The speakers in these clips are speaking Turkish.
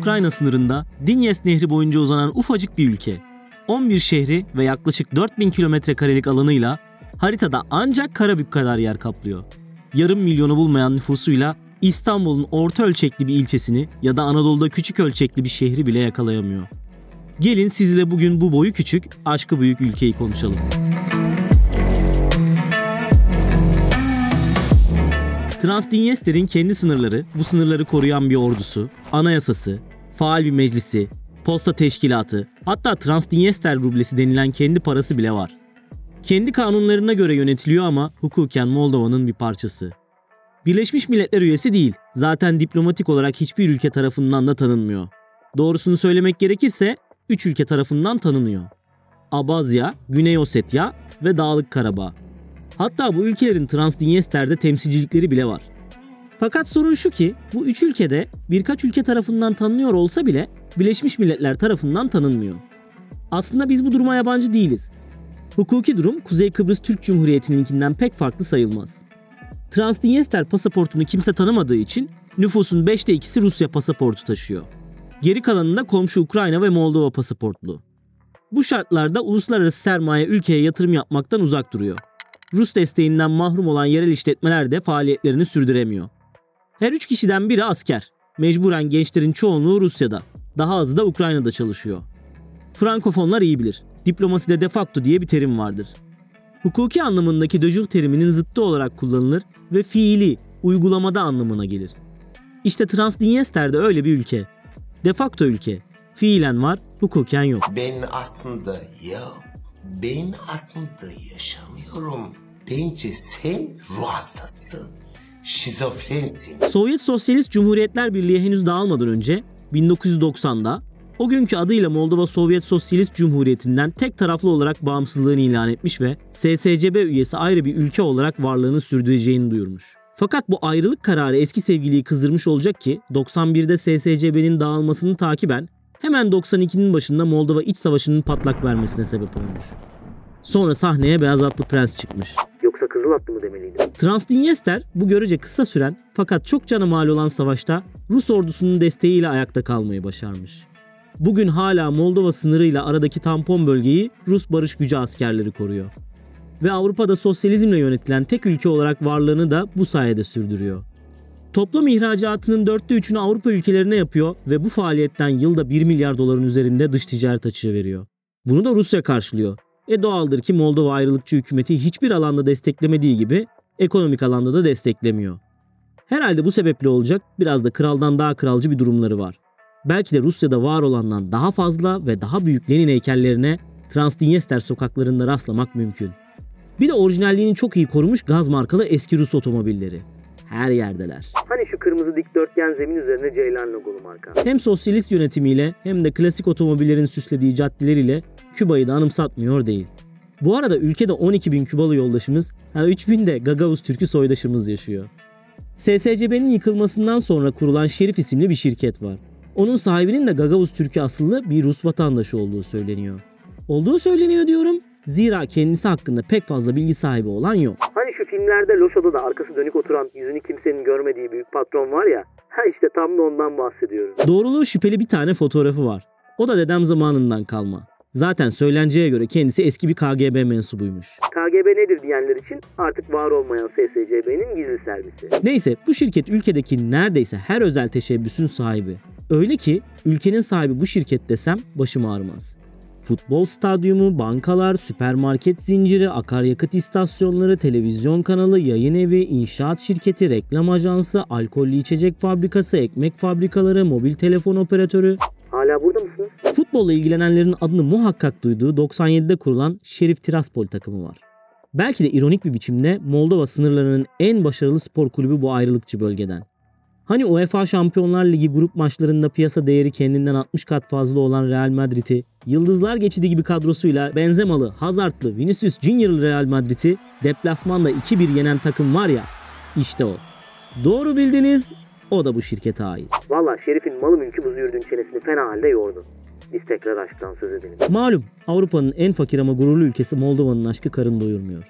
Ukrayna sınırında Dinyes Nehri boyunca uzanan ufacık bir ülke. 11 şehri ve yaklaşık 4000 kilometre karelik alanıyla haritada ancak Karabük kadar yer kaplıyor. Yarım milyonu bulmayan nüfusuyla İstanbul'un orta ölçekli bir ilçesini ya da Anadolu'da küçük ölçekli bir şehri bile yakalayamıyor. Gelin sizle bugün bu boyu küçük, aşkı büyük ülkeyi konuşalım. Transdinyester'in kendi sınırları, bu sınırları koruyan bir ordusu, anayasası, faal bir meclisi, posta teşkilatı, hatta Transdinyester rublesi denilen kendi parası bile var. Kendi kanunlarına göre yönetiliyor ama hukuken Moldova'nın bir parçası. Birleşmiş Milletler üyesi değil. Zaten diplomatik olarak hiçbir ülke tarafından da tanınmıyor. Doğrusunu söylemek gerekirse 3 ülke tarafından tanınıyor. Abazya, Güney Ossetya ve Dağlık Karabağ. Hatta bu ülkelerin Transdinyester'de temsilcilikleri bile var. Fakat sorun şu ki bu üç ülkede birkaç ülke tarafından tanınıyor olsa bile Birleşmiş Milletler tarafından tanınmıyor. Aslında biz bu duruma yabancı değiliz. Hukuki durum Kuzey Kıbrıs Türk Cumhuriyeti'ninkinden pek farklı sayılmaz. Transdinyester pasaportunu kimse tanımadığı için nüfusun 5'te 2'si Rusya pasaportu taşıyor. Geri kalanında komşu Ukrayna ve Moldova pasaportlu. Bu şartlarda uluslararası sermaye ülkeye yatırım yapmaktan uzak duruyor. Rus desteğinden mahrum olan yerel işletmeler de faaliyetlerini sürdüremiyor. Her üç kişiden biri asker. Mecburen gençlerin çoğunluğu Rusya'da. Daha azı da Ukrayna'da çalışıyor. Frankofonlar iyi bilir. Diplomaside de facto diye bir terim vardır. Hukuki anlamındaki de teriminin zıttı olarak kullanılır ve fiili, uygulamada anlamına gelir. İşte Transdinyester'de öyle bir ülke. De facto ülke. Fiilen var, hukuken yok. Ben aslında yok. Ben aslında yaşamıyorum. Bence sen ruh hastasın. Şizofrensin. Sovyet Sosyalist Cumhuriyetler Birliği henüz dağılmadan önce 1990'da o günkü adıyla Moldova Sovyet Sosyalist Cumhuriyeti'nden tek taraflı olarak bağımsızlığını ilan etmiş ve SSCB üyesi ayrı bir ülke olarak varlığını sürdüreceğini duyurmuş. Fakat bu ayrılık kararı eski sevgiliyi kızdırmış olacak ki 91'de SSCB'nin dağılmasını takiben hemen 92'nin başında Moldova iç savaşının patlak vermesine sebep olmuş. Sonra sahneye Beyaz Atlı Prens çıkmış. Yoksa Kızıl Atlı mı demeliydim? Transdinyester bu görece kısa süren fakat çok cana mal olan savaşta Rus ordusunun desteğiyle ayakta kalmayı başarmış. Bugün hala Moldova sınırıyla aradaki tampon bölgeyi Rus barış gücü askerleri koruyor. Ve Avrupa'da sosyalizmle yönetilen tek ülke olarak varlığını da bu sayede sürdürüyor. Toplam ihracatının dörtte üçünü Avrupa ülkelerine yapıyor ve bu faaliyetten yılda 1 milyar doların üzerinde dış ticaret açığı veriyor. Bunu da Rusya karşılıyor. E doğaldır ki Moldova ayrılıkçı hükümeti hiçbir alanda desteklemediği gibi ekonomik alanda da desteklemiyor. Herhalde bu sebeple olacak biraz da kraldan daha kralcı bir durumları var. Belki de Rusya'da var olandan daha fazla ve daha büyük Lenin heykellerine Transdinyester sokaklarında rastlamak mümkün. Bir de orijinalliğini çok iyi korumuş gaz markalı eski Rus otomobilleri. Her yerdeler. Hani şu kırmızı dikdörtgen zemin üzerine Ceylan logolu marka. Hem sosyalist yönetimiyle hem de klasik otomobillerin süslediği caddeleriyle Küba'yı da anımsatmıyor değil. Bu arada ülkede 12 bin Kübalı yoldaşımız, ha 3 bin de Gagavuz Türk'ü soydaşımız yaşıyor. SSCB'nin yıkılmasından sonra kurulan Şerif isimli bir şirket var. Onun sahibinin de Gagavuz Türk'ü asıllı bir Rus vatandaşı olduğu söyleniyor. Olduğu söyleniyor diyorum. Zira kendisi hakkında pek fazla bilgi sahibi olan yok. Filmlerde loş odada arkası dönük oturan yüzünü kimsenin görmediği büyük patron var ya. Ha işte tam da ondan bahsediyorum. Doğruluğu şüpheli bir tane fotoğrafı var. O da dedem zamanından kalma. Zaten söylenceye göre kendisi eski bir KGB mensubuymuş. KGB nedir diyenler için artık var olmayan SSCB'nin gizli servisi. Neyse bu şirket ülkedeki neredeyse her özel teşebbüsün sahibi. Öyle ki ülkenin sahibi bu şirket desem başım ağrımaz. Futbol stadyumu, bankalar, süpermarket zinciri, akaryakıt istasyonları, televizyon kanalı, yayın evi, inşaat şirketi, reklam ajansı, alkollü içecek fabrikası, ekmek fabrikaları, mobil telefon operatörü. Hala burada mısınız? Futbolla ilgilenenlerin adını muhakkak duyduğu 97'de kurulan Şerif Tiraspol takımı var. Belki de ironik bir biçimde Moldova sınırlarının en başarılı spor kulübü bu ayrılıkçı bölgeden. Hani UEFA Şampiyonlar Ligi grup maçlarında piyasa değeri kendinden 60 kat fazla olan Real Madrid'i, Yıldızlar Geçidi gibi kadrosuyla Benzemalı, Hazardlı, Vinicius Junior'lı Real Madrid'i deplasmanda 2-1 yenen takım var ya, işte o. Doğru bildiniz, o da bu şirkete ait. Valla Şerif'in malı mülkü bu züğürdün çenesini fena halde yordu. Biz tekrar aşktan söz edelim. Malum Avrupa'nın en fakir ama gururlu ülkesi Moldova'nın aşkı karın doyurmuyor.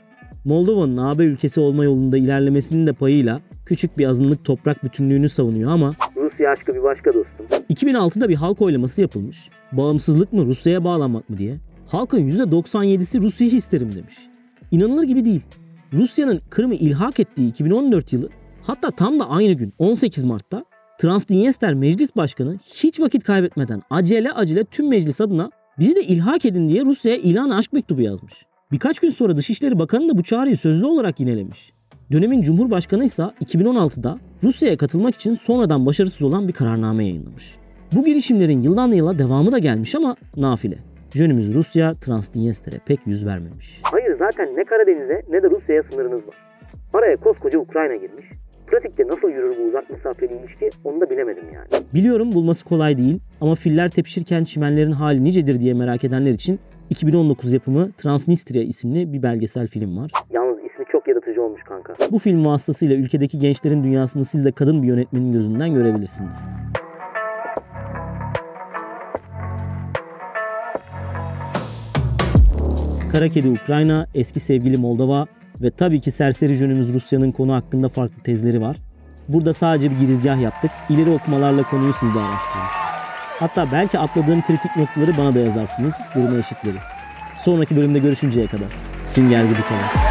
Moldova'nın AB ülkesi olma yolunda ilerlemesinin de payıyla küçük bir azınlık toprak bütünlüğünü savunuyor ama Rusya aşkı bir başka dostum. 2006'da bir halk oylaması yapılmış. Bağımsızlık mı Rusya'ya bağlanmak mı diye. Halkın %97'si Rusya'yı isterim demiş. İnanılır gibi değil. Rusya'nın Kırım'ı ilhak ettiği 2014 yılı hatta tam da aynı gün 18 Mart'ta Transdniester Meclis Başkanı hiç vakit kaybetmeden acele acele tüm meclis adına bizi de ilhak edin diye Rusya'ya ilan aşk mektubu yazmış. Birkaç gün sonra Dışişleri Bakanı da bu çağrıyı sözlü olarak yinelemiş. Dönemin Cumhurbaşkanı ise 2016'da Rusya'ya katılmak için sonradan başarısız olan bir kararname yayınlamış. Bu girişimlerin yıldan yıla devamı da gelmiş ama nafile. Jönümüz Rusya Transdniester'e pek yüz vermemiş. Hayır zaten ne Karadeniz'e ne de Rusya'ya sınırınız var. Araya koskoca Ukrayna girmiş. Pratikte nasıl yürür bu uzak mesafeli ilişki onu da bilemedim yani. Biliyorum bulması kolay değil ama filler tepişirken çimenlerin hali nicedir diye merak edenler için 2019 yapımı Transnistria isimli bir belgesel film var. Yalnız çok yaratıcı olmuş kanka. Bu film vasıtasıyla ülkedeki gençlerin dünyasını siz de kadın bir yönetmenin gözünden görebilirsiniz. Kara Kedi Ukrayna, eski sevgili Moldova ve tabii ki serseri jönümüz Rusya'nın konu hakkında farklı tezleri var. Burada sadece bir girizgah yaptık. İleri okumalarla konuyu siz de araştırın. Hatta belki atladığım kritik noktaları bana da yazarsınız. Durumu eşitleriz. Sonraki bölümde görüşünceye kadar. Sünger gibi kalın.